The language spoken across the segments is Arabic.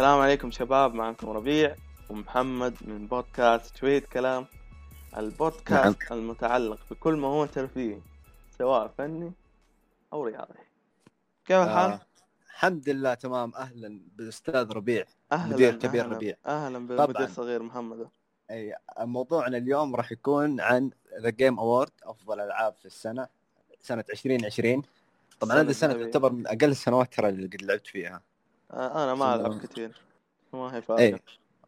السلام عليكم شباب معكم ربيع ومحمد من بودكاست شوية كلام البودكاست نعم. المتعلق بكل ما هو ترفيهي سواء فني أو رياضي. كيف الحال؟ آه. الحمد لله تمام. أهلا بالأستاذ ربيع أهلا مدير كبير أهلا ربيع. أهلا بالمدير صغير محمد. أي موضوعنا اليوم راح يكون عن the game award أفضل ألعاب في السنة سنة 2020 طبعا هذه السنة تعتبر من أقل السنوات ترى اللي قد لعبت فيها. آه أنا ما ألعب كثير ما هي فارقه اي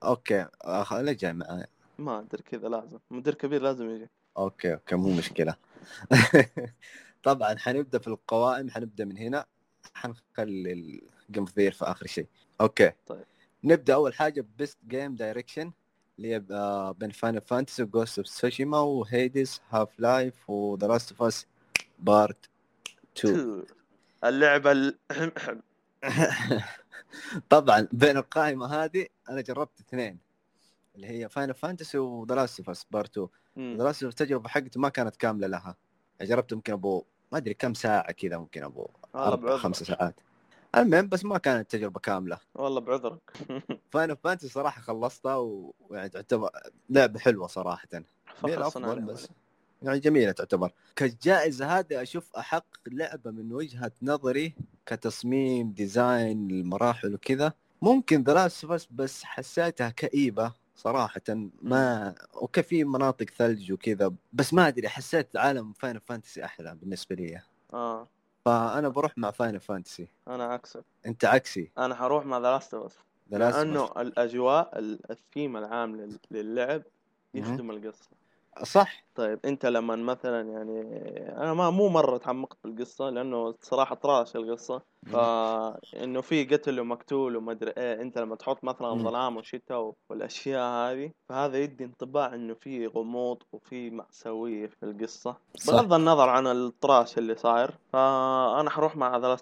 أوكي. آه ليش جاي معايا؟ ما أدري كذا لازم. مدير كبير لازم يجي. أوكي أوكي مو مشكلة. طبعا حنبدأ في القوائم حنبدأ من هنا. حنخلي اوف في آخر شيء. أوكي. طيب. نبدأ أول حاجة best game direction اللي هي آه، بين Final Fantasy و Ghost of Tsushima و Hades Half-Life و The Last of Us Part 2 اللعبة ال... طبعا بين القائمة هذه أنا جربت اثنين اللي هي Final Fantasy و The Last of Us Part 2 The Last of التجربه ما كانت كاملة لها. جربت يمكن أبو ما أدري كم ساعة كذا ممكن أبو أربع خمس ساعات. المهم بس ما كانت تجربة كاملة. والله بعذرك. Final Fantasy صراحة خلصتها ويعني تعتبر لعبة حلوة صراحة. هي الافضل بس. يعني جميلة تعتبر. كجائزة هذه أشوف أحق لعبة من وجهة نظري كتصميم design المراحل وكذا. ممكن The Last بس حسيتها كئيبة صراحة ما okay في مناطق ثلج وكذا بس ما أدري حسيت عالم Final Fantasy أحلى بالنسبة لي. آه. فأنا بروح مع Final Fantasy أنا عكسك. أنت عكسي. أنا حروح مع The Last of لأنه الأجواء الثيم العام للعب يخدم القصة. صح. طيب أنت لما مثلا يعني أنا ما مو مرة تعمقت بالقصة لأنه صراحة طراش القصة. فانه في قتل ومقتول وما أدري إيه أنت لما تحط مثلا ظلام وشتاء والأشياء هذه فهذا يدي انطباع إنه في غموض وفي مأساوية في القصة. صح. بغض النظر عن الطراش اللي صاير فأنا حروح مع ذا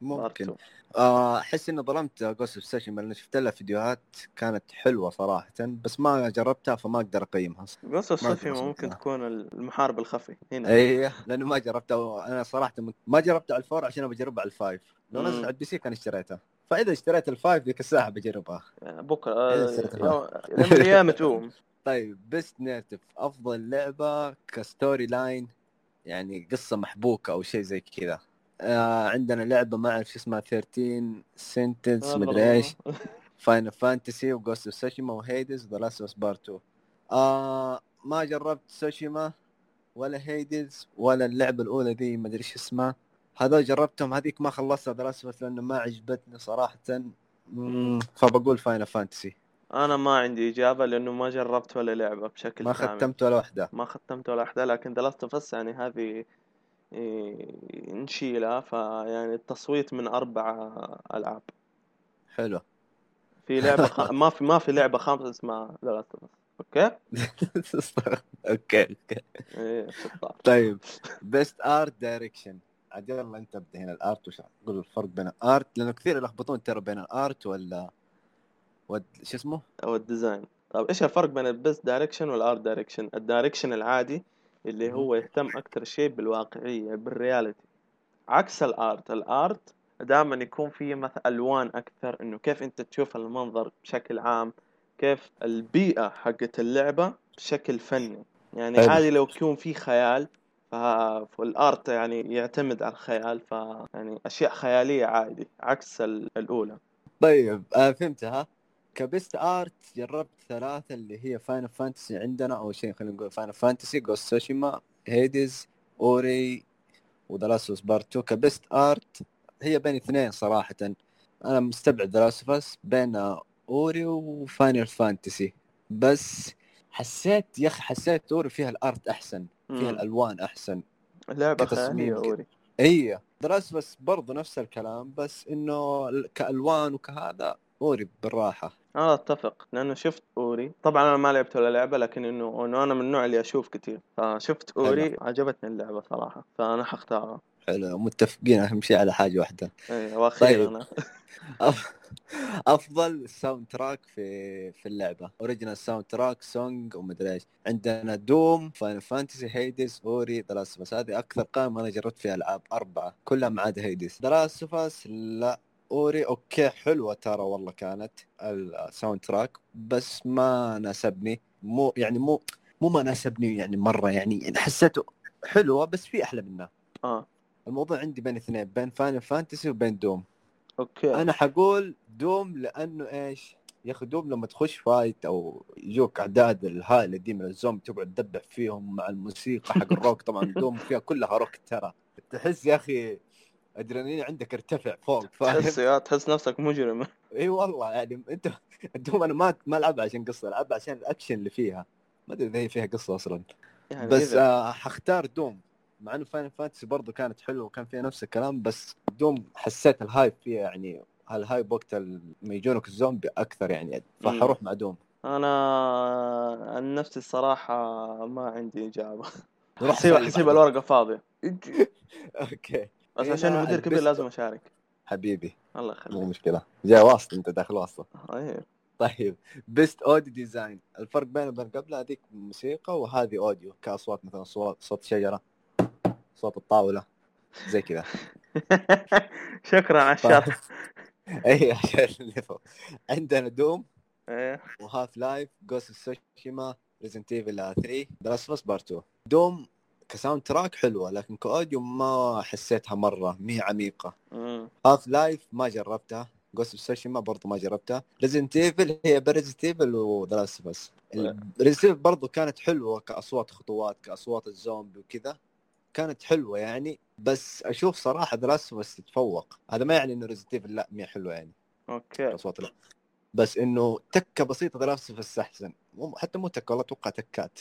ممكن. آه، أحس إني ظلمت Ghost of سيشن لأنه شفت لها فيديوهات كانت حلوة صراحة بس ما جربتها فما أقدر أقيمها. Ghost of سيشن ممكن تكون المحارب الخفي هنا. اي لأنه ما جربتها أنا صراحة ما جربتها على ال four عشان بجربها على ال five. لو نزلت على ال PC كان اشتريتها. فإذا اشتريت ال five ذيك الساعة بجربها. بكرة آه لما الأيام تقوم. طيب best narrative أفضل لعبة ك story line يعني قصة محبوكة أو شيء زي كذا. آه عندنا لعبة ما أعرف شو اسمها 13 Sentinels مدري إيش. Final Fantasy و Ghost of Tsushima و Hades The Last of Part 2 آه ما جربت سوشيما ولا Hades ولا اللعبة الأولى ذي ما أدري شو اسمها. هذول جربتهم هذيك ما خلصتها The Last لأنه ما عجبتني صراحة. فبقول فاينل فانتسي أنا ما عندي إجابة لأنه ما جربت ولا لعبة بشكل ما ختمت ولا واحدة. ما ختمت ولا واحدة لكن The Last يعني هذه نشيلها فيعني التصويت من أربع ألعاب. حلو. في لعبة خ... ما في ما في لعبة خامسة اسمها The Last okay؟ okay okay. إيه، طيب best art direction عاد يلا أنت ابدأ هنا. ال art وش قول الفرق بين ال art لأنه كثير يلخبطون ترى بين ال art ولا ود شو اسمه؟ أو ال design طيب إيش الفرق بين ال best direction وال art direction؟ ال direction العادي اللي هو يهتم أكثر شيء بالواقعية بال reality. عكس ال art ال art دائما يكون فيه مثلا ألوان أكثر إنه كيف أنت تشوف المنظر بشكل عام كيف البيئة حقت اللعبة بشكل فني. يعني عادي لو يكون في خيال فال art يعني يعتمد على الخيال ف يعني أشياء خيالية عادي عكس الأولى. طيب آه فهمتها ك best art جربت ثلاثة اللي هي Final Fantasy عندنا أول شيء خلينا نقول Final Fantasy Ghost Tsushima Hades Ori و The Last Part 2 ك best art هي بين اثنين صراحة. أنا مستبعد The Last بين Ori و Final Fantasy بس حسيت يا أخي حسيت Ori فيها ال art أحسن فيها الألوان أحسن. لعبة خيالية Ori هي دراس بس برضه نفس الكلام بس إنه كالوان وكهذا Ori بالراحة. أنا أتفق لأنه شفت Ori. طبعا أنا ما لعبت ولا لعبة لكن إنه إنه أنا من النوع اللي أشوف كثير فشفت Ori حلو. عجبتني اللعبة صراحة. فأنا حختارها حلو. متفقين أهم شيء على حاجة واحدة. اي وأخيرا طيب. أفضل soundtrack في في اللعبة. original soundtrack song ومدري إيش. عندنا Doom Final Fantasy Hades Ori The بس هذه أكثر قائمة أنا جربت فيها ألعاب أربعة. كلها ما عدا Hades The لا. Ori. Okay حلوة ترى والله كانت ال soundtrack بس ما ناسبني. مو يعني مو مو ما ناسبني يعني مرة يعني, يعني حسيته حلوة بس في أحلى منها. آه. الموضوع عندي بين اثنين بين Final Fantasy وبين Doom. Okay. أنا حقول Doom لأنه إيش؟ يا أخي Doom لما تخش fight أو يجوك أعداد الهائلة دي من الزومبي تقعد تدبح فيهم مع الموسيقى حق الروك. طبعا Doom فيها كلها روك ترى. تحس يا أخي ادرينالين عندك ارتفع فوق فاهم؟ تحس يا تحس نفسك مجرم. إي والله يعني أنت Doom أنا ما ما العبها عشان قصة العبها عشان الأكشن اللي فيها. ما أدري إذا هي فيها قصة أصلا. يعني بس آه حختار Doom. مع إنه Final Fantasy برضه كانت حلوة وكان فيها نفس الكلام بس Doom حسيت ال hype فيها يعني ال hype وقت لما يجونك الزومبي أكثر يعني فحروح مع Doom. أنا عن نفسي الصراحة ما عندي نروح حسيب حسيب بعده. الورقة فاضية. Okay. بس هنا عشان مدير كبير لازم أشارك. حبيبي. الله مو يخليك مشكلة. جاي واسطه أنت داخل واسطه إيه طيب. Best audio design الفرق بينه وبين قبل هذيك موسيقى وهذه audio كأصوات مثلا صوت صوت شجرة صوت الطاولة. زي كذا. شكرا على الشرح اي عشان. عندنا Doom. و Half-Life Ghost Tsushima Resident Evil 3 The Part 2 Doom ك soundtrack حلوة لكن ك audio ما حسيتها مرة مي عميقة. Half-Life ما جربتها Ghost Tsushima برضو ما جربتها Resident Evil هي ب Resident Evil و The Us Resident Evil برضو كانت حلوة كأصوات خطوات كأصوات الزومبي وكذا. كانت حلوة يعني بس أشوف صراحة The Us تتفوق. هذا ما يعني إنه Resident Evil لا مي حلوة يعني. Okay. اصوات لا. بس إنه تكة بسيطة The Us أحسن. حتى مو تكة والله أتوقع تكات.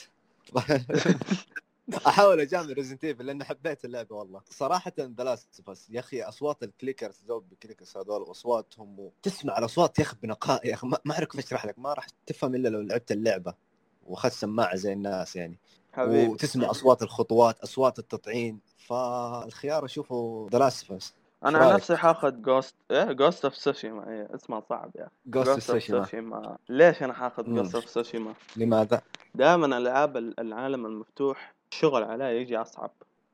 أحاول أجامل Resident Evil لأن حبيت اللعبة والله. صراحة The Last Us يا أخي أصوات ال clickers زومبي clickers هذول واصواتهم و... تسمع الأصوات يا أخي بنقاء يا أخي ما أعرف كيف اشرح لك ما راح تفهم إلا لو لعبت اللعبة واخذت سماعة زي الناس يعني. حبيبي. وتسمع أصوات الخطوات أصوات التطعيم فالخيار أشوفه The Last Us أنا عن؟ نفسي حاخذ Ghost إيه Ghost of Tsushima إيه اسمها صعب يا أخي. Ghost of Tsushima ليش أنا حاخذ. Ghost of Tsushima لماذا؟ دائما ألعاب ال- العالم المفتوح الشغل عليه يجي أصعب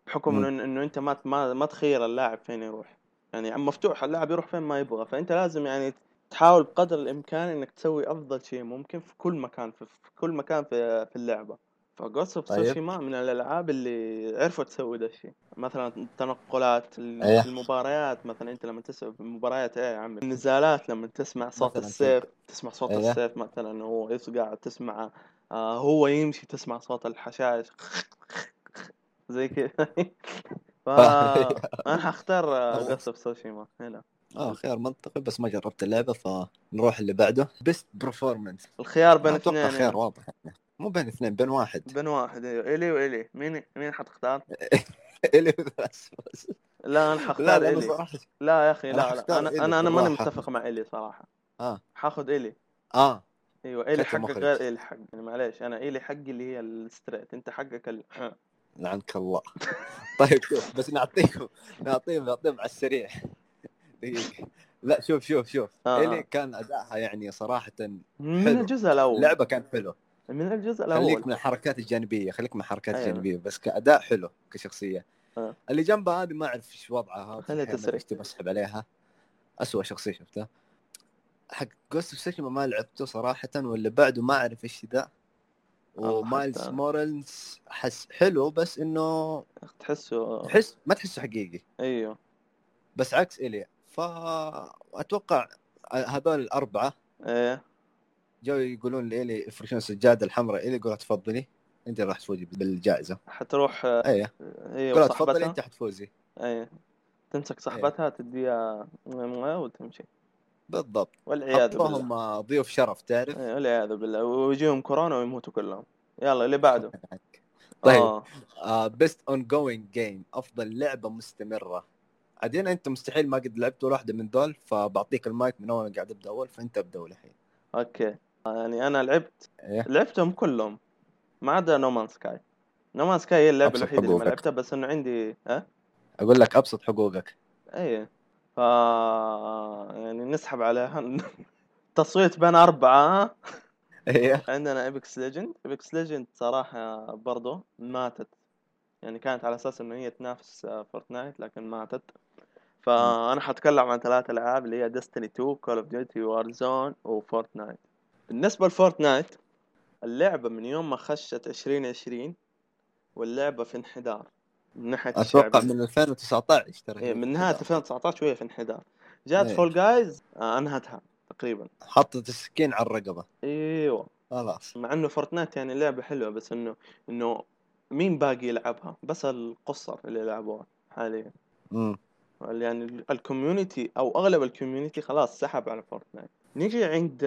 بحكم. إنه إنه أنت ما ما ما تخير اللاعب فين يروح يعني عالم مفتوح اللاعب يروح فين ما يبغى فأنت لازم يعني تحاول بقدر الإمكان إنك تسوي أفضل شيء ممكن في كل مكان في, في كل مكان في, في اللعبة ف Ghost of طيب. سوشيما من الألعاب اللي عرفوا تسوي ده الشيء مثلا التنقلات ال- أيه. المباريات مثلا أنت لما تسمع المباريات إيه يا عمي النزالات لما تسمع صوت السيف تسمع صوت أيه. السيف مثلا وهو يصقع تسمع آه هو يمشي تسمع صوت الحشائش زي كذا. ف أنا حختار of Tsushima هنا آه خيار منطقي بس ما جربت اللعبة فنروح اللي بعده. Best performance الخيار بين أتوقع اثنين. خيار يعني. واضح. مو بين اثنين بين واحد. بين واحد أيوه. Ellie و Ellie. مين مين حتختار؟ إلي. لا أنا لا حختار لأنه Ellie صراحة لا يا أخي أنا لا. لا أنا أنا أنا ماني. متفق مع Ellie صراحة. آه. حاخذ إلي. آه. أيوه إلي حقك. غير إلي حق. يعني معليش أنا إلي حقي اللي هي الستريت. أنت حقك ال... لعنك الله. طيب شوف بس نعطيكم نعطيهم نعطيهم على السريع. دقيقة. لا شوف شوف شوف. آه. إلي كان ادائها يعني صراحة من حلو. الجزء الأول. اللعبه كان حلو من الجزء خليك الأول من الحركات الجانبية خليك من الحركات أيوة. الجانبية بس كأداء حلو كشخصية. آه. اللي جنبها هذه ما أعرف إيش وضعها خليها تبغى أسحب عليها. اسوء شخصية شفتها. حق Ghost of ما لعبته صراحة واللي بعده ما أعرف إيش ذا. و Miles حتى- Morales حس حلو بس إنه تحسه تحس ما تحسه حقيقي. أيوه. بس عكس Ellie فاتوقع هذول الأربعة إيه. جو يقولون ل Ellie يفرشون السجادة الحمراء. Ellie يقول تفضلي أنت راح تفوزي بالجائزة. حتروح أيوه يقول تفضلي أنت حتفوزي. إيه. تمسك صاحبتها تديها وتمشي. بالضبط. والعياذ بالله. حطوهم ضيوف شرف تعرف؟ إيه والعياذ بالله. ويجيهم كورونا ويموتوا كلهم. يلا اللي بعده. طيب. آه. Best ongoing game أفضل لعبة مستمرة. عادين أنت مستحيل ما قد لعبت ولا واحدة من دول فبعطيك المايك من أول قاعد أبدأ أول فأنت أبدأ الحين Okay. آه، يعني أنا لعبت إيه. لعبتهم كلهم ما عدا نومان سكاي نومان سكاي هي اللعبة الوحيدة اللي ما. لعبتها بس إنه عندي ها؟ أقول لك أبسط حقوقك. إيه. ف يعني نسحب عليها. تصويت بين أربعة؟ إيه. عندنا Apex Legends Apex Legends صراحة برضو ماتت. يعني كانت على أساس إنه هي تنافس Fortnite لكن ماتت. فأنا حتكلم عن ثلاث ألعاب اللي هي Destiny 2 Call of Duty Warzone و Fortnite بالنسبة ل Fortnite اللعبة من يوم ما خشت 2020 واللعبة في انحدار. من ناحية أتوقع الشعبية. من 2019 ترى إيه، من نهاية 2019 وهي في انحدار. جات إيه. Fall Guys آه أنهتها تقريبا. حطت السكين على الرقبة. إيوه. خلاص. مع إنه Fortnite يعني لعبة حلوة بس إنه إنه مين باقي يلعبها؟ بس القصر اللي يلعبوها حاليا. امم يعني ال community أو أغلب ال community خلاص سحب على Fortnite. نيجي عند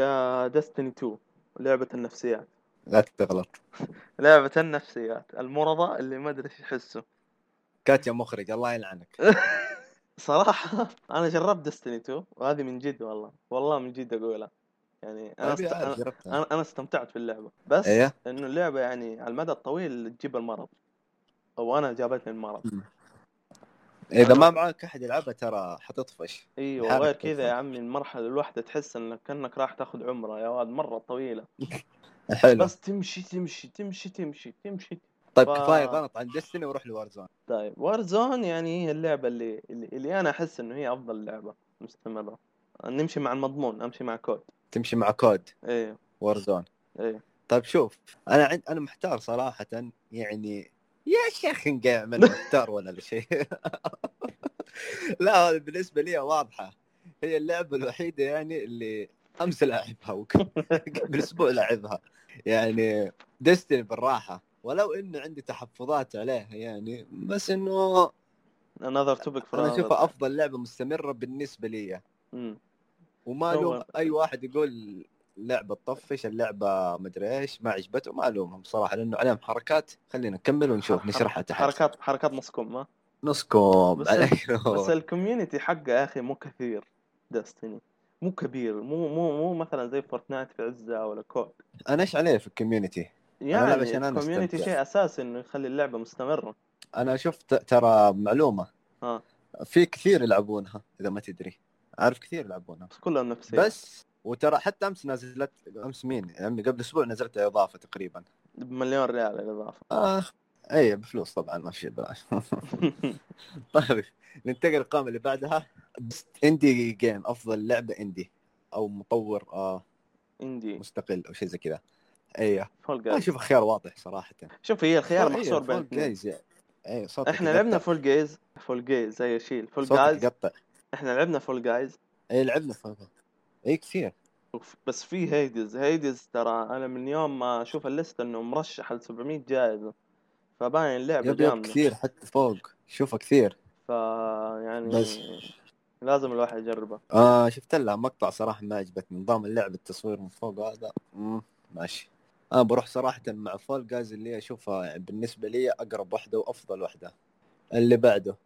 ديستني 2 لعبة النفسيات. لا تغلط. لعبة النفسيات المرضى اللي ما أدري إيش يحسوا. كاتيا مخرج الله يلعنك. صراحة أنا جربت ديستني 2 وهذه من جد والله والله من جد أقولها. يعني أنا أبي است... أنا أنا استمتعت باللعبة. بس إيه؟ إنه اللعبة يعني على المدى الطويل تجيب المرض. أو أنا جابتني المرض. إذا ما معاك أحد يلعبها ترى حتطفش. أيوه حالك غير كذا. يا عمي المرحلة الواحدة تحس انك كانك راح تاخذ عمرة يا واد مرة طويلة. حلو. بس تمشي تمشي تمشي تمشي تمشي. طيب ف- كفاية غلط عن Destiny وروح ل Warzone. طيب Warzone يعني هي اللعبة اللي, اللي أنا أحس إنه هي أفضل لعبة مستمرة. نمشي مع المضمون أمشي مع COD. تمشي مع COD. إيه. Warzone إيه. طيب شوف أنا عند أنا محتار صراحة يعني يا شيخ نقع من محتار ولا لا شيء. لا هذا بالنسبة لي واضحة. هي اللعبة الوحيدة يعني اللي أمس لاعبها وقبل أسبوع لاعبها يعني ديستني بالراحة. ولو انه عندي تحفظات عليها يعني بس إنه another topic for أنا اشوفها أفضل لعبة مستمرة بالنسبة لي. وما هو- لوم أي واحد يقول لعبة تطفش اللعبة مدري إيش ما عجبته ما ألومهم صراحة لأنه عليهم حركات. خلينا نكمل ونشوف نشرحها تحت. حركات حركات نص كم ها؟ نص كوم. بس بس. ال community حقه يا أخي مو كثير Destiny مو كبير مو مو مو مثلا زي Fortnite في عزة ولا COD أنا إيش عليه في ال community يعني ال community. شيء اساسي إنه يخلي اللعبة مستمرة. أنا شفت ترى معلومة. ها في كثير يلعبونها إذا ما تدري. عارف كثير يلعبونها. بس كلها نفسية بس وترى حتى أمس نزلت أمس مين؟ يعني قبل أسبوع نزلت إضافة تقريبا. بمليون ريال الإضافة. آه إي بفلوس طبعا ما في بلاش طيب ننتقل للقائمة اللي بعدها. indie game أفضل لعبة indie أو مطور آه indie مستقل أو شيء زي كذا. أيوه Fall ما Guys. أشوف خيار واضح صراحة. شوف هي الخيار Fall- محصور إيه، بين Guys اي صوتك إحنا. لعبنا فول جايز. Fall Guys زي شيل Fall Guys. يقطع. إحنا لعبنا Fall Guys. اي لعبنا Fall اي كثير. بس في Hades. Hades ترى أنا من يوم ما أشوف ال list إنه مرشح ل 700 جائزة. فباين yep جامدة. كثير حتى فوق. شوفها كثير. فيعني بس لازم الواحد يجربه. آه شفت لها مقطع صراحة ما عجبتني. نظام اللعب التصوير من فوق هذا. ماشي. أنا بروح صراحة مع Fall Guys اللي اشوفها يعني بالنسبة لي أقرب واحدة وأفضل واحدة اللي بعده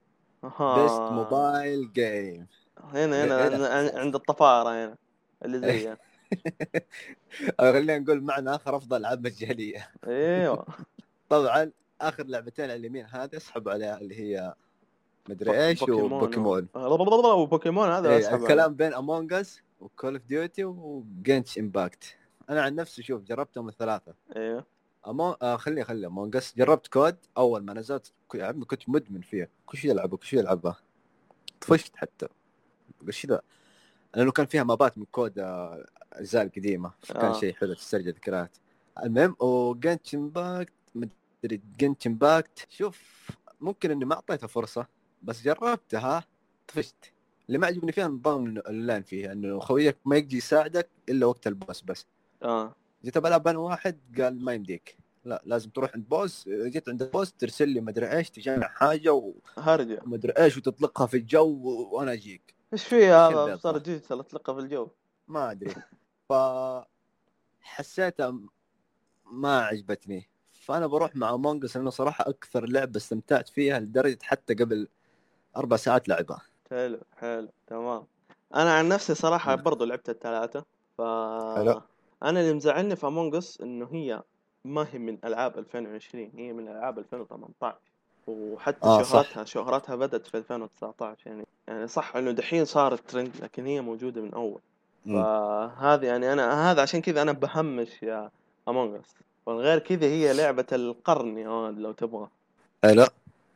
أها. best mobile game هنا هنا هنا. عند- عند- عند الطفارة هنا اللي زي خلينا نقول معنا آخر أفضل ألعاب مجانية. أيوه. طبعا آخر لعبتين على اليمين هذه اسحبوا عليها اللي هي مدري إيش وبوكيمون. وبوكيمون هذا إيه أسحب. الكلام بين Among Us و Call of Duty و Genshin Impact أنا عن نفسي شوف جربتهم الثلاثة. أيوه. أمو... آه خلي خلي Among Us جربت COD أول ما نزلت يا عمي كنت مدمن فيها. كل شيء العبه كل شيء العبه طفشت حتى. إيش ذا؟ لأنه كان فيها مابات من COD آه، أجزاء القديمة. فكان آه. شيء حلو تسترجع ذكريات. المهم و Genshin Impact مدري Genshin Impact شوف ممكن إني ما أعطيتها فرصة بس جربتها طفشت. اللي ما عجبني فيها نظام الأونلاين فيها إنه خويك ما يجي يساعدك إلا وقت ال boss بس. آه. جيت بلعب أنا واحد قال ما يمديك. لا لازم تروح عند boss. جيت عند ال boss ترسل لي مدري إيش تجمع حاجة هرجة ومدري إيش وتطلقها في الجو و- وأنا أجيك. إيش في هذا؟ صار. digital اطلقها في الجو. ما أدري. ف حسيتها ما عجبتني. فأنا بروح مع Among Us لأنه صراحة أكثر لعبة استمتعت فيها لدرجة حتى قبل أربع ساعات لعبها. حلو حلو تمام. أنا عن نفسي صراحة مم. برضو لعبت الثلاثة ف حلو. أنا اللي مزعلني في Among Us إنه هي ما هي من ألعاب 2020 هي من ألعاب 2018 وحتى آه، صح. شهرتها شهرتها بدت في 2019 يعني. يعني صح إنه دحين صارت ترند لكن هي موجودة من أول. فهذه يعني أنا هذا عشان كذا أنا بهمش يا Among Us والغير كذا هي لعبة القرن يا ولد لو تبغى. حلو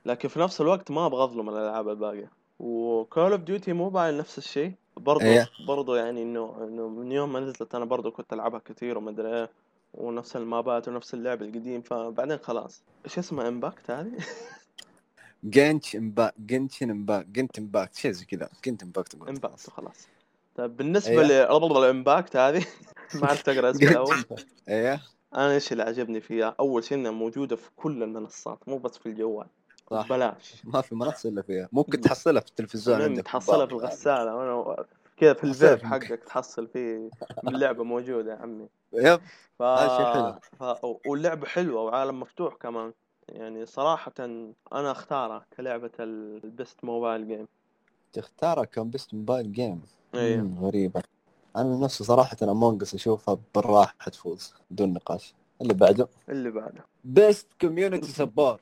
لكن في نفس الوقت ما أبغى أظلم الألعاب الباقية. و Call of Duty Mobile نفس الشيء. برضه إيه. برضه يعني إنه إنه من يوم ما نزلت أنا برضه كنت ألعبها كثير وما أدري إيه ونفس المابات ونفس اللعب القديم فبعدين خلاص. إيش اسمها Impact هذه؟ Genshin Impact Genshin Impact Genshin Impact شيء زي كذا. Genshin Impact تقول. Impact وخلاص طيب بالنسبة إيه. لل Impact هذه ما عرفت أقرأ اسمها أول. إيه. أنا إيش اللي عجبني فيها؟ أول شيء إنها موجودة في كل المنصات مو بس في الجوال. صح. بلاش. ما في منصة إلا فيها. ممكن تحصلها في التلفزيون عندك. تحصلها في الغسالة. وأنا كذا في الفيب في حقك تحصل فيه اللعبة موجودة يا عمي. yep. ف... هذا. ف... واللعبة حلوة وعالم مفتوح كمان. يعني صراحة أنا أختارها كلعبة ال- ال best mobile game تختارها ك best mobile game غريبة. أنا نفسي صراحة Among Us أشوفها بالراحة تفوز بدون نقاش. اللي بعده. اللي بعده. best community support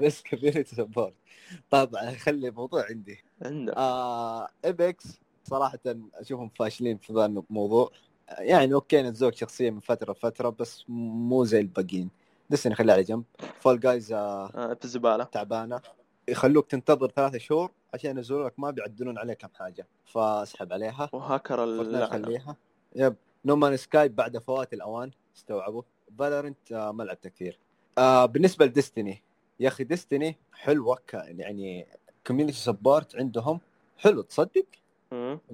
best community support طبعا خلي الموضوع عندي. عندك. آه Apex صراحة أشوفهم فاشلين في ذا الموضوع. يعني okay نزلوك شخصية من فترة لفترة بس مو زي الباقيين. Destiny خليها على جنب. Fall Guys آه آه، في الزبالة. تعبانة. يخلوك تنتظر ثلاثة شهور عشان ينزلوا لك ما بيعدلون عليك كم حاجة. فاسحب عليها. وهاكر خليها yep. No Man's Sky بعد فوات الأوان استوعبوا. Valorant آه ما لعبت كثير آه بالنسبة ل Destiny يا أخي Destiny حلوة يعني community support عندهم. حلو تصدق.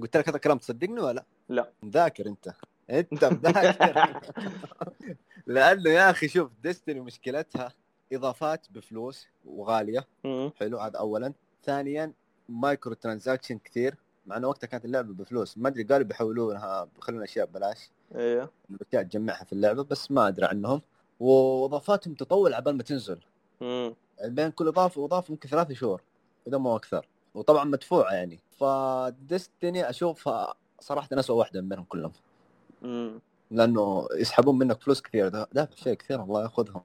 قلت لك هذا الكلام تصدقني ولا؟ لا. مذاكر أنت. أنت مذاكر. لأنه يا أخي شوف Destiny مشكلتها إضافات بفلوس وغالية. حلو هذا اولا. ثانيا microtransaction كثير. مع إنه وقتها كانت اللعبة بفلوس. ما أدري قالوا بيحولونها بيخلون أشياء ببلاش. أيوه الاشياء تجمعها في اللعبة بس ما أدري عنهم. وإضافاتهم تطول عبال ما تنزل. مم. بين كل إضافة وإضافة ممكن ثلاث شهور إذا مو أكثر. وطبعا مدفوعة يعني. ف Destiny أشوفها صراحة اسوء واحدة من بينهم كلهم. مم. لأنه يسحبون منك فلوس كثير. دا- دافع شيء كثير الله يأخذهم.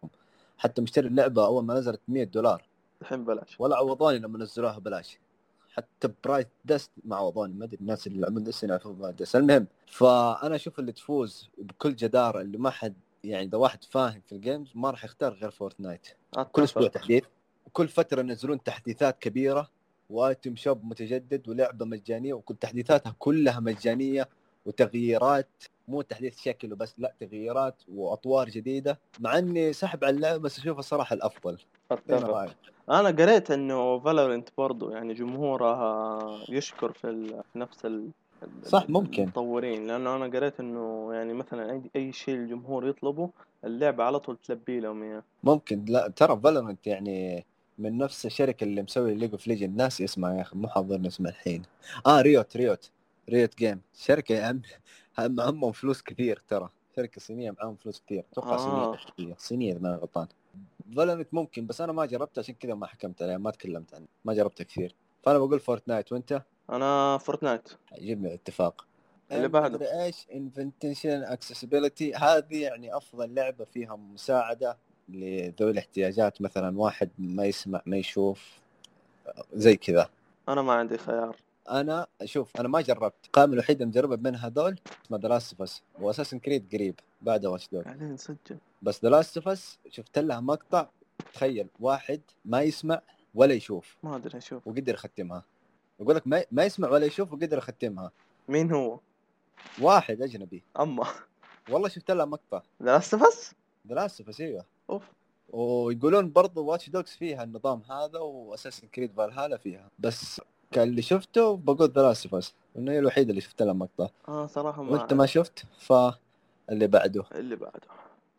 حتى مشتري اللعبة أول ما نزلت 100 دولار. الحين بلاش ولا عوضوني لما نزلوها بلاش حتى Bright Dust ما عوضوني ما أدري الناس اللي يلعبون Destiny يعرفون Bright Dust المهم فأنا أشوف اللي تفوز بكل جدارة اللي ما حد يعني إذا واحد فاهم في ال games ما راح يختار غير Fortnite كل أسبوع أتفق. تحديث. وكل فترة ينزلون تحديثات كبيرة و item shop متجدد ولعبة مجانية وكل تحديثاتها كلها مجانية وتغييرات مو تحديث شكل وبس لا تغييرات وأطوار جديدة مع إني سحب على اللعبة بس أشوفها الصراحه الأفضل؟ أنا قريت إنه Valorant برضو يعني جمهورها يشكر في, نفس ال... صح، ممكن. المطورين لأنه أنا قريت إنه يعني مثلا أي أي شيء الجمهور يطلبه اللعبة على طول تلبي لهم إياه. ممكن. لا ترى Valorant يعني من نفس الشركة اللي مسوي League of Legends إيش اسمها يا أخي مو حاضرني اسمها الحين. آه Riot Riot Riot Games. شركة يا عم هم- معهم فلوس كثير ترى. شركة صينية معاهم فلوس كثير. أتوقع آه. صينية صينية إذا ما غلطان. Valorant ممكن بس أنا ما جربت عشان كذا ما حكمت عليها ما تكلمت عنها. ما جربتها كثير. فأنا بقول Fortnite وأنت؟ أنا Fortnite يعجبني الاتفاق. اللي بعده. إيش؟ innovation accessibility هذه يعني أفضل لعبة فيها مساعدة لذوي الاحتياجات. مثلا واحد ما يسمع ما يشوف زي كذا. أنا ما عندي خيار. أنا شوف أنا ما جربت. القائمه الوحيدة اللي مجربها بين هذول اسمها The Last of Us و Assassin's Creed قريب بعد Watch Dogs قاعدين نسجل بس The Last of Us شفت لها مقطع تخيل واحد ما يسمع ولا يشوف. ما أدري أشوف. وقدر يختمها. يقول لك ما ما يسمع ولا يشوف وقدر يختمها. مين هو؟ واحد أجنبي. اما والله شفت لها مقطع. The Last of Us The Last of Us أيوه. أوف. ويقولون برضو Watch Dogs فيها النظام هذا و Assassin's Creed Valhalla فيها. بس كان اللي شفته بقول The Last of Us إنه هي الوحيدة اللي شفت لها مقطع آه صراحة ما وأنت ما شفت؟ فاللي بعده. اللي بعده.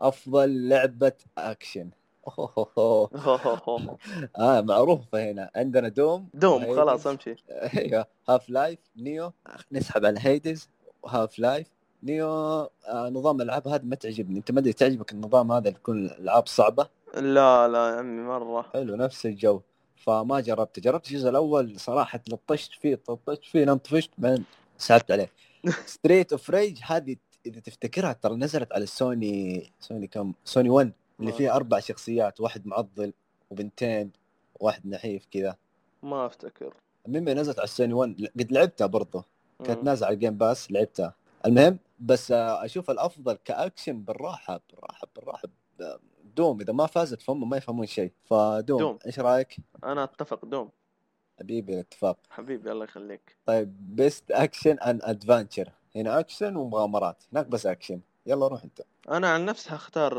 أفضل لعبة أكشن. آه معروفة هنا. عندنا Doom. Doom. خلاص أمشي. أيوه. Half-Life Nioh. نسحب على Hades و Half-Life Nioh. آه نظام الألعاب هذا ما تعجبني. أنت ما أدري تعجبك النظام هذا اللي يكون الألعاب صعبة؟ لا لا يا عمي مرة. حلو نفس الجو. فما جربت. جربت الجزء الأول صراحة لطشت فيه طفشت فيه نم طفشت بعدين سحبت عليه. Streets of Rage هذه إذا تفتكرها ترى نزلت على السوني سوني كم؟ سوني 1 اللي. فيها أربع شخصيات واحد معضل وبنتين واحد نحيف كذا. ما أفتكر. المهم نزلت على السوني 1 قد لعبتها برضه كانت. نازلة على ال Game Pass لعبتها. المهم بس أشوف الأفضل كأكشن بالراحة بالراحة بالراحة Doom إذا ما فازت فهم ما يفهمون شيء ف Doom Doom. إيش رأيك؟ أنا أتفق Doom حبيبي الاتفاق حبيبي الله يخليك طيب best action and adventure هنا اكشن ومغامرات هناك بس اكشن يلا روح أنت أنا عن نفسي هختار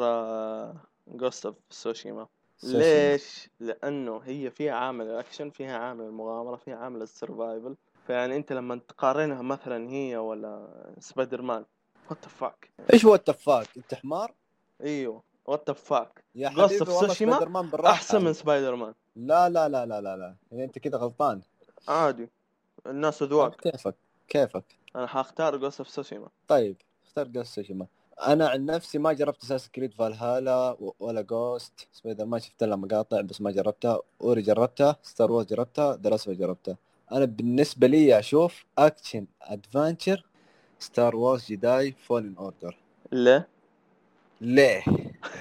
Ghost of Tsushima. ليش؟ لأنه هي فيها عامل الاكشن فيها عامل المغامره فيها عامل ال survival فيعني أنت لما تقارنها مثلا هي ولا Spider-Man what fuck إيش هو ال fuck؟ أنت حمار؟ إيوه what fuck يا حبيبي والله سبايدر مان بالراحة أحسن من Spider Man لا لا لا لا لا لا. يعني أنت كده غلطان. عادي. الناس أذواق. كيفك؟ كيفك؟ أنا حختار Ghost of Tsushima طيب اختار Ghost Tsushima أنا عن نفسي ما جربت Assassin's Creed Valhalla ولا Ghost Spider-Man شفت لها مقاطع بس ما جربتها. Ori جربتها Star Wars جربتها دراسة جربتها. أنا بالنسبة لي أشوف action adventure Star Wars Jedi Fallen Order ليه؟ ليه؟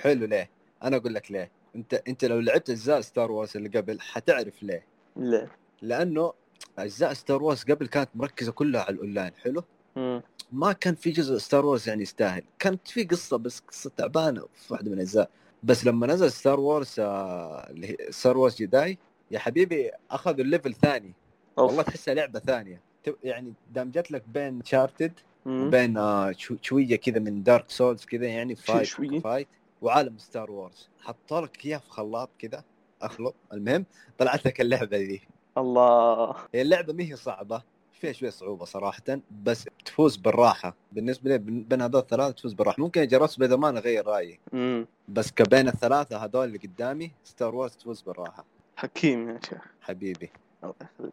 حلو ليه؟ أنا أقول لك ليه. أنت أنت لو لعبت أجزاء Star Wars اللي قبل حتعرف ليه. ليه؟ لأنه أجزاء Star Wars قبل كانت مركزة كلها على الأونلاين حلو؟ مم. ما كان في جزء Star Wars يعني يستاهل. كانت في قصة بس قصة تعبانة في واحدة من الأجزاء. بس لما نزل Star Wars آه، اللي هي Star Wars Jedi يا حبيبي أخذوا ال level ثاني. أوف. والله تحسها لعبة ثانية. يعني دمجت لك بين Uncharted مم. وبين آه، شو- شوية كذا من Dark Souls كذا يعني fight شوية؟ fight وعالم Star Wars حطوا لك إياه في خلاط كذا أخلط. المهم طلعت لك اللعبة ذي. الله. هي اللعبة ما هي صعبة فيها شوية صعوبة صراحة بس تفوز بالراحة. بالنسبة لي بين بين هذول الثلاثة تفوز بالراحة. ممكن جربت سبايدر مان اغير رأيي. مم. بس كبين الثلاثة هذول اللي قدامي Star Wars تفوز بالراحة. حكيم يا شيخ. حبيبي.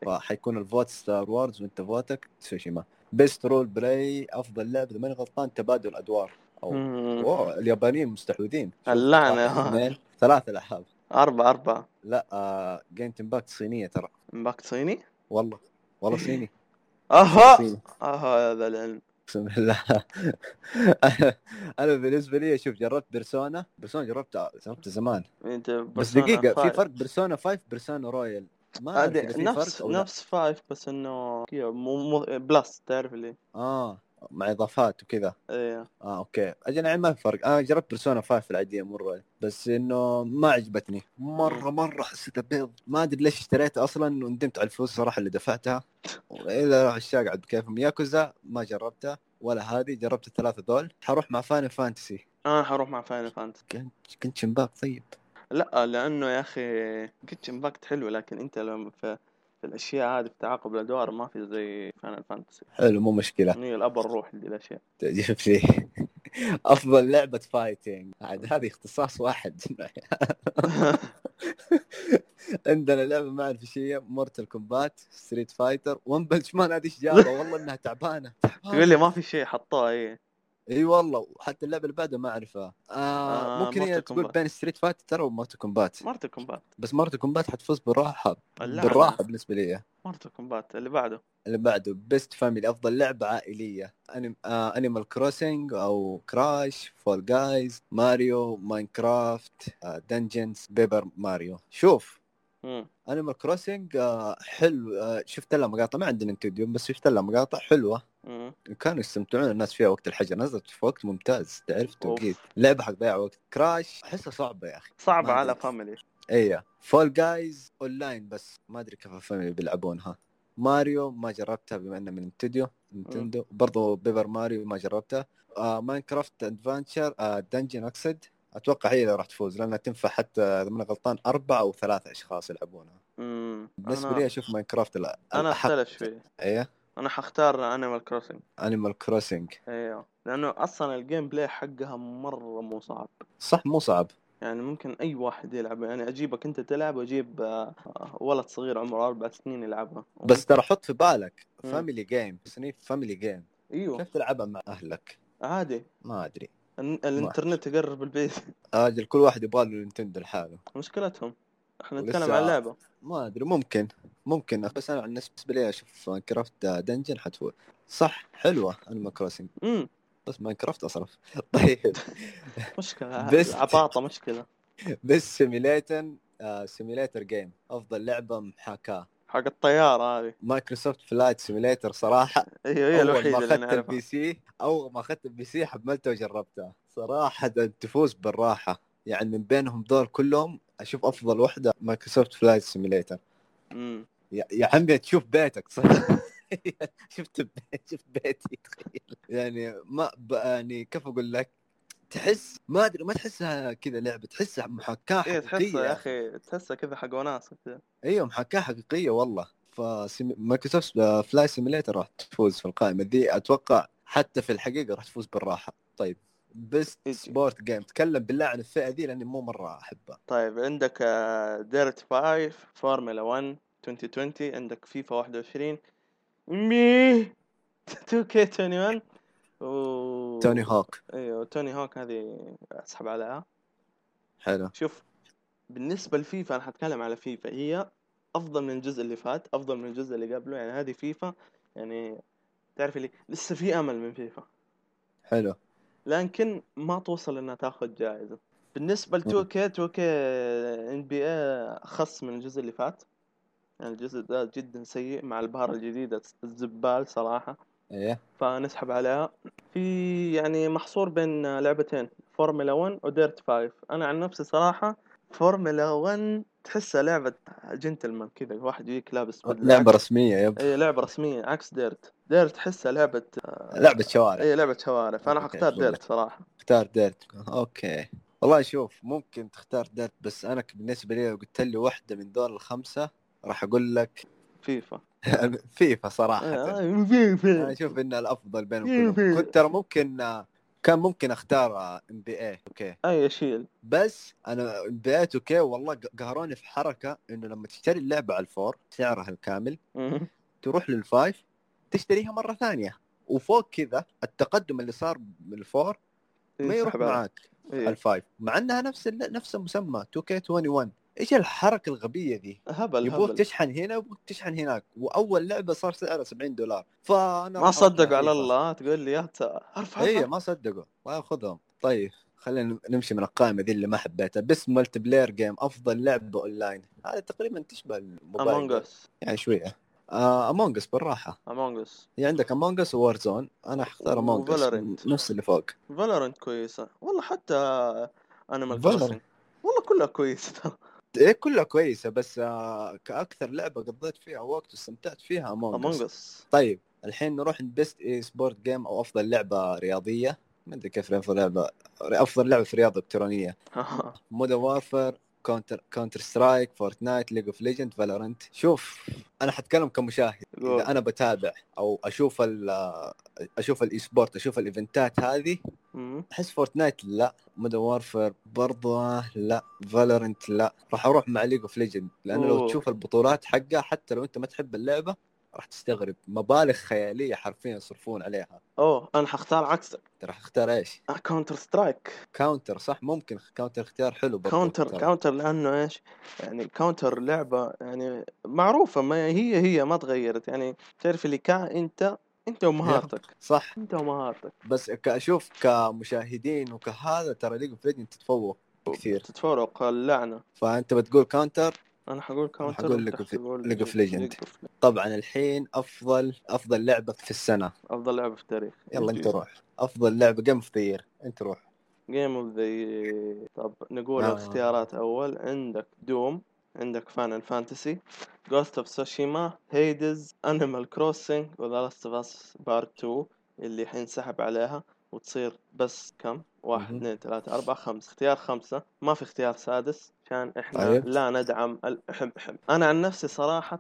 فحيكون ال vote ستار وورز وانت vote ك تسوشيما. best role play أفضل لعبه إذا ماني غلطان تبادل أدوار. أو. اوه اليابانيين مستحوذين. اثنين ثلاث العاب أربعة أربعة. لا آه جينشن امباكت صينية ترى. امباكت صيني؟ والله. والله صيني. صيني. أها هذا العلم. اقسم بالله أنا بالنسبة لي شوف جربت بيرسونا. بيرسونا جربتها جربتها زمان. بس دقيقة في 5. فرق بيرسونا 5 بيرسونا رويال. ما نفس نفس five بس إنه مو مو plus تعرف اللي؟ آه مع إضافات وكذا. إيه. آه okay. أجل يعني ما في فرق. أنا جربت بيرسونا 5 العادية مرة بس إنه ما عجبتني. مرة مرة حسيتها بيض. ما أدري ليش اشتريتها أصلا وندمت على الفلوس صراحة اللي دفعتها. إلى راح الشاق عاد بكيفهم ياكوزا ما جربتها ولا هذه. جربت الثلاثة دول. حروح مع فاينل فانتسي أنا حروح مع فاينل فانتسي كنت كنت شمباك طيب. لا لأنه يا أخي كيتشن امباكت حلو لكن أنت لما في, في الأشياء هذه في تعاقب الأدوار ما في زي فاينل فانتسي حلو مو مشكلة. هي الأب الروح دي الاشياء تعجبني أفضل لعبة فايتنج عاد هذه اختصاص واحد. عندنا لعبة ما أعرف إيش هي مورتال كومبات ستريت فايتر ون بنش مان هذه إيش جابها؟ والله إنها تعبانة. تعبانة. يقول لي ما في شيء حطوها إيه. إي والله وحتى اللعبة اللي بعدها ما أعرفها. آه آه، ممكن هي تقول. بين ستريت فايتر ترى ومورتال كومبات مورتال كومبات بس مورتال كومبات حتفوز بالراحة. بالراحة بالنسبة لي. مورتال كومبات اللي بعده. اللي بعده best family أفضل لعبة عائلية. أنيم... آه انيمال كروسنج أو كراش فول جايز ماريو ماينكرافت آه دنجنز بيبر ماريو شوف. انيمال كروسنج آه حلو. آه شفت لها مقاطع؟ ما عندنا نينتندو يوم بس شفت لها مقاطع حلوة. كانوا يستمتعون الناس فيها وقت الحجر نزلت في وقت ممتاز تعرف. توقيت لعبة حق ضياع وقت كراش أحسها صعبة يا أخي. صعبة ما على. family. إيه فول جايز اونلاين بس ما أدري كيف ال family بيلعبونها ماريو ما جربتها بما إنه من نينتندو نينتندو برضو بيبر ماريو ما جربتها آه ماينكرافت adventure آه دنجن اقصد أتوقع هي اللي راح تفوز لأنها تنفع حتى إذا ماني غلطان أربع أو ثلاثة أشخاص يلعبونها. بالنسبة أنا- لي أشوف ماينكرافت الأ- أنا. أختلف شوي. إيه؟ أنا حختار انيمال كروسنج انيمال كروسنج أيوه لأنه أصلا ال gameplay حقها مرة مو صعب. صح مو صعب. يعني ممكن أي واحد يلعب. يعني أجيبك أنت تلعب وأجيب آه، ولد صغير عمره أربع سنين يلعبها. بس ترى حط في بالك. family game تصنيف family game أيوه. كيف تلعبها مع أهلك؟ عادي. ما أدري. الإنترنت يقرب البيت. أجل كل واحد يبغى له نينتندو لحاله. مشكلتهم. إحنا نتكلم عن لعبه ما أدري ممكن ممكن. بس أنا عن نفسي بالنسبة لي أشوف ماينكرافت دنجن حتفوز صح حلوة انيمال كروسنج بس ماينكرافت أصرف. طيب. مشكلة بس- عباطة مشكلة. best simulator simulator game أفضل لعبة محاكاة. حق الطيارة هذه. مايكروسوفت فلايت سيميوليتر صراحة. أيوه هي الوحيدة اللي أخذت ال PC أول ما أخذت ال PC حملته وجربتها صراحة تفوز بالراحة. يعني من بينهم دول كلهم أشوف أفضل واحدة مايكروسوفت فلايت سيميوليتر. يا عمي تشوف بيتك صح؟ شفت بيت شفت بيتي تخيل. يعني ما ب... يعني كيف أقول لك؟ تحس ما أدري ما تحسها كذا لعبة تحسها محاكاة حقيقيه تحسها يا أخي تحسها كذا حق وناس أيوه محاكاة حقيقية والله. فمايكروسوفت فلايت سيميوليتر راح تفوز في القائمة دي أتوقع حتى في الحقيقة راح تفوز بالراحة. طيب. best. sport game تكلم بالله عن الفئة دي لأني مو مرة أحبها. طيب عندك ديرت 5 فورمولا 1 2020 عندك فيفا 21 مي! 2K 21 و توني هوك أيوه توني هوك هذه أسحب عليها. حلو. شوف بالنسبة لفيفا أنا حتكلم على فيفا. هي أفضل من الجزء اللي فات أفضل من الجزء اللي قبله. يعني هذه فيفا يعني تعرف اللي لسه في أمل من فيفا. حلو. لكن ما توصل إنها تاخذ جائزة بالنسبة ل مم. 2K 2K NBA أخس من الجزء اللي فات. يعني الجزء ده جدا سيء مع البهارة الجديدة الزبال صراحة. إيه. فنسحب عليها. في يعني محصور بين لعبتين فورمولا 1 وديرت 5 أنا عن نفسي صراحة فورمولا 1 تحسها لعبة جنتلمان كذا واحد يجيك لابس بدلة لعبة رسمية yep. اي لعبة رسمية عكس ديرت. ديرت تحسها لعبة لعبة شوارع. اي لعبة شوارع. فأنا حختار ديرت لك. صراحة. اختار ديرت. okay. والله شوف ممكن تختار ديرت بس أنا بالنسبة لي لو قلت لي واحدة من دول الخمسة راح أقول لك فيفا. فيفا صراحة. آه، أنا فيفا أشوف انها الأفضل بينهم. كلهم. كنت ترى ممكن كان ممكن أختار NBA 2K أي شيل بس أنا NBA 2K والله قهروني في حركة إنه لما تشتري اللعبة على ال four سعرها الكامل. تروح لل five تشتريها مرة ثانية وفوق كذا التقدم اللي صار من ال four ما يروح ينسحب عليه. معاك إيه. ال five مع إنها نفس نفس المسمى 2K21 إيش الحركة الغبية ذي؟ هبل يبغوك تشحن هنا يبغوك تشحن هناك. وأول لعبة صار سعرها 70 دولار. فأنا ما صدقوا على. الله تقول لي يا أرفع اي ما صدقوا. ما طيب خلينا نمشي من القائمة ذي اللي ما حبيتها. best multiplayer game أفضل لعبة اونلاين هذا تقريبا تشبه الموبايل Among Us يعني شوية. آه Among Us بالراحة. Among Us هي عندك Among Us Warzone أنا حختار Among Us. نفس اللي فوق. Valorant كويسة. والله حتى Animal والله كلها كويسة. ترى إيه كلها كويسة بس آه كأكثر لعبة قضيت فيها وقت واستمتعت فيها Among Us طيب الحين نروح best esport game أو أفضل لعبة رياضية. ما أدري كيف افضل لعبة أفضل لعبة في رياضة إلكترونية. Modern Warfare Counter Counter-Strike Fortnite League of Legends Valorant شوف أنا حتكلم كمشاهد. إذا أنا بتابع أو أشوف ال أشوف ال esport أشوف الإيفنتات هذه أحس Fortnite لا. Modern Warfare برضه لا. Valorant لا. راح أروح مع League of Legends لأنه لو. تشوف البطولات حقها حتى لو أنت ما تحب اللعبة راح تستغرب. مبالغ خيالية حرفيا يصرفون عليها. أوه أنا حختار عكسك أنت راح تختار إيش؟ Counter-Strike Counter صح؟ ممكن Counter اختيار حلو برضه Counter. Counter لأنه إيش؟ يعني Counter لعبة يعني معروفة ما هي هي ما تغيرت. يعني تعرف اللي كا أنت أنت ومهارتك. صح. أنت ومهارتك. بس كاشوف كمشاهدين وكهذا ترى League of Legends تتفوق كثير. تتفوق اللعبة. فأنت بتقول Counter أنا حقول Counter حقول. League of Legend. طبعا الحين أفضل أفضل لعبة في السنة. أفضل لعبة في التاريخ. يلا أنت روح. أفضل لعبة game of the أنت روح. game of the طب نقول آه. الاختيارات أول. عندك Doom عندك Final Fantasy Ghost of Tsushima Hades Animal Crossing و The Last of Us Part 2 اللي حينسحب عليها. وتصير بس كم؟ واحد. اثنين ثلاثة أربعة خمسة. اختيار خمسة. ما في اختيار سادس. عشان إحنا طيب. لا ندعم الحب حب أنا عن نفسي صراحة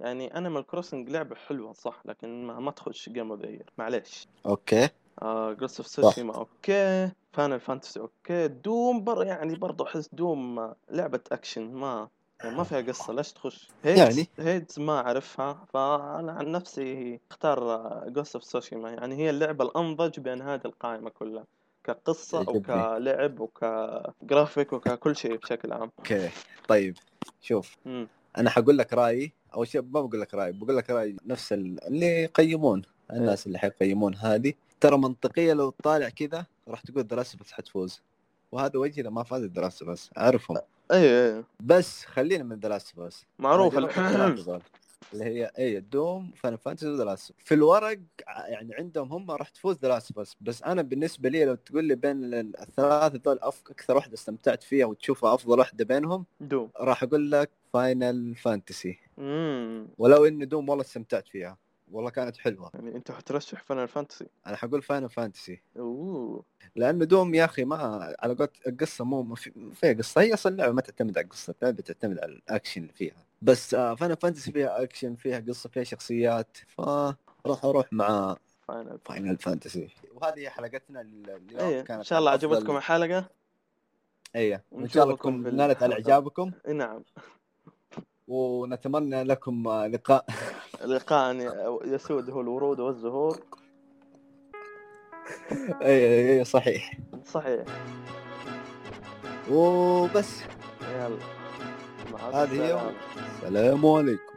يعني Animal Crossing لعبة حلوة صح لكن ما, ما تخش game of معليش. Okay. Ghost of Tsushima okay. Final Fantasy okay. Doom بر يعني برضو أحس Doom آه، لعبة أكشن ما يعني ما فيها قصة. ليش تخش؟ Hades يعني. Hades ما أعرفها فأنا عن نفسي أختار Ghost of Tsushima يعني هي اللعبة الأنضج بين هذه القائمة كلها. يعجبني. وكلعب وكجرافيك وككل شيء بشكل عام. Okay. طيب شوف مم. أنا حقول لك رأيي. أول شيء ما بقول لك رأيي بقول لك رأيي نفس ال- اللي يقيمون الناس اللي حيقيمون هذه. ترى منطقية لو تطالع كذا راح تقول The Last of Us حتفوز. وهذا وجهي إذا ما فازت The Last of Us أعرفهم. اي اي بس خلينا من The Last of Us معروف اللي هي اي Doom Final Fantasy و The Last في الورق يعني عندهم هم راح تفوز The Last بس بس أنا بالنسبة لي لو تقول لي بين ال- الثلاثة دول أف- أكثر واحدة استمتعت فيها وتشوفها أفضل واحدة بينهم Doom. راح أقول لك Final Fantasy ولو ان Doom والله استمتعت فيها. والله كانت حلوة. يعني أنت حترشح Final Fantasy أنا حقول Final Fantasy أوه. لأنه Doom يا أخي ما على قولت القصة مو ما في ما فيها قصة. هي أصلا اللعبة ما تعتمد على القصة اللعبه تعتمد على الأكشن اللي فيها. بس آه Final Fantasy فيها أكشن فيها قصة فيها شخصيات فراح أروح مع Final Final Fantasy وهذه هي حلقتنا ال- اليوم إيه كانت إن شاء الله عجبتكم الحلقة؟ أيوه وان شاء الله تكون نالت على. إعجابكم. إيه نعم. ونتمنى لكم آه، لقاء. لقاء يسود هو الورود والزهور. اي اي صحيح. صحيح. وبس. يلا. هذه هي. السلام عليكم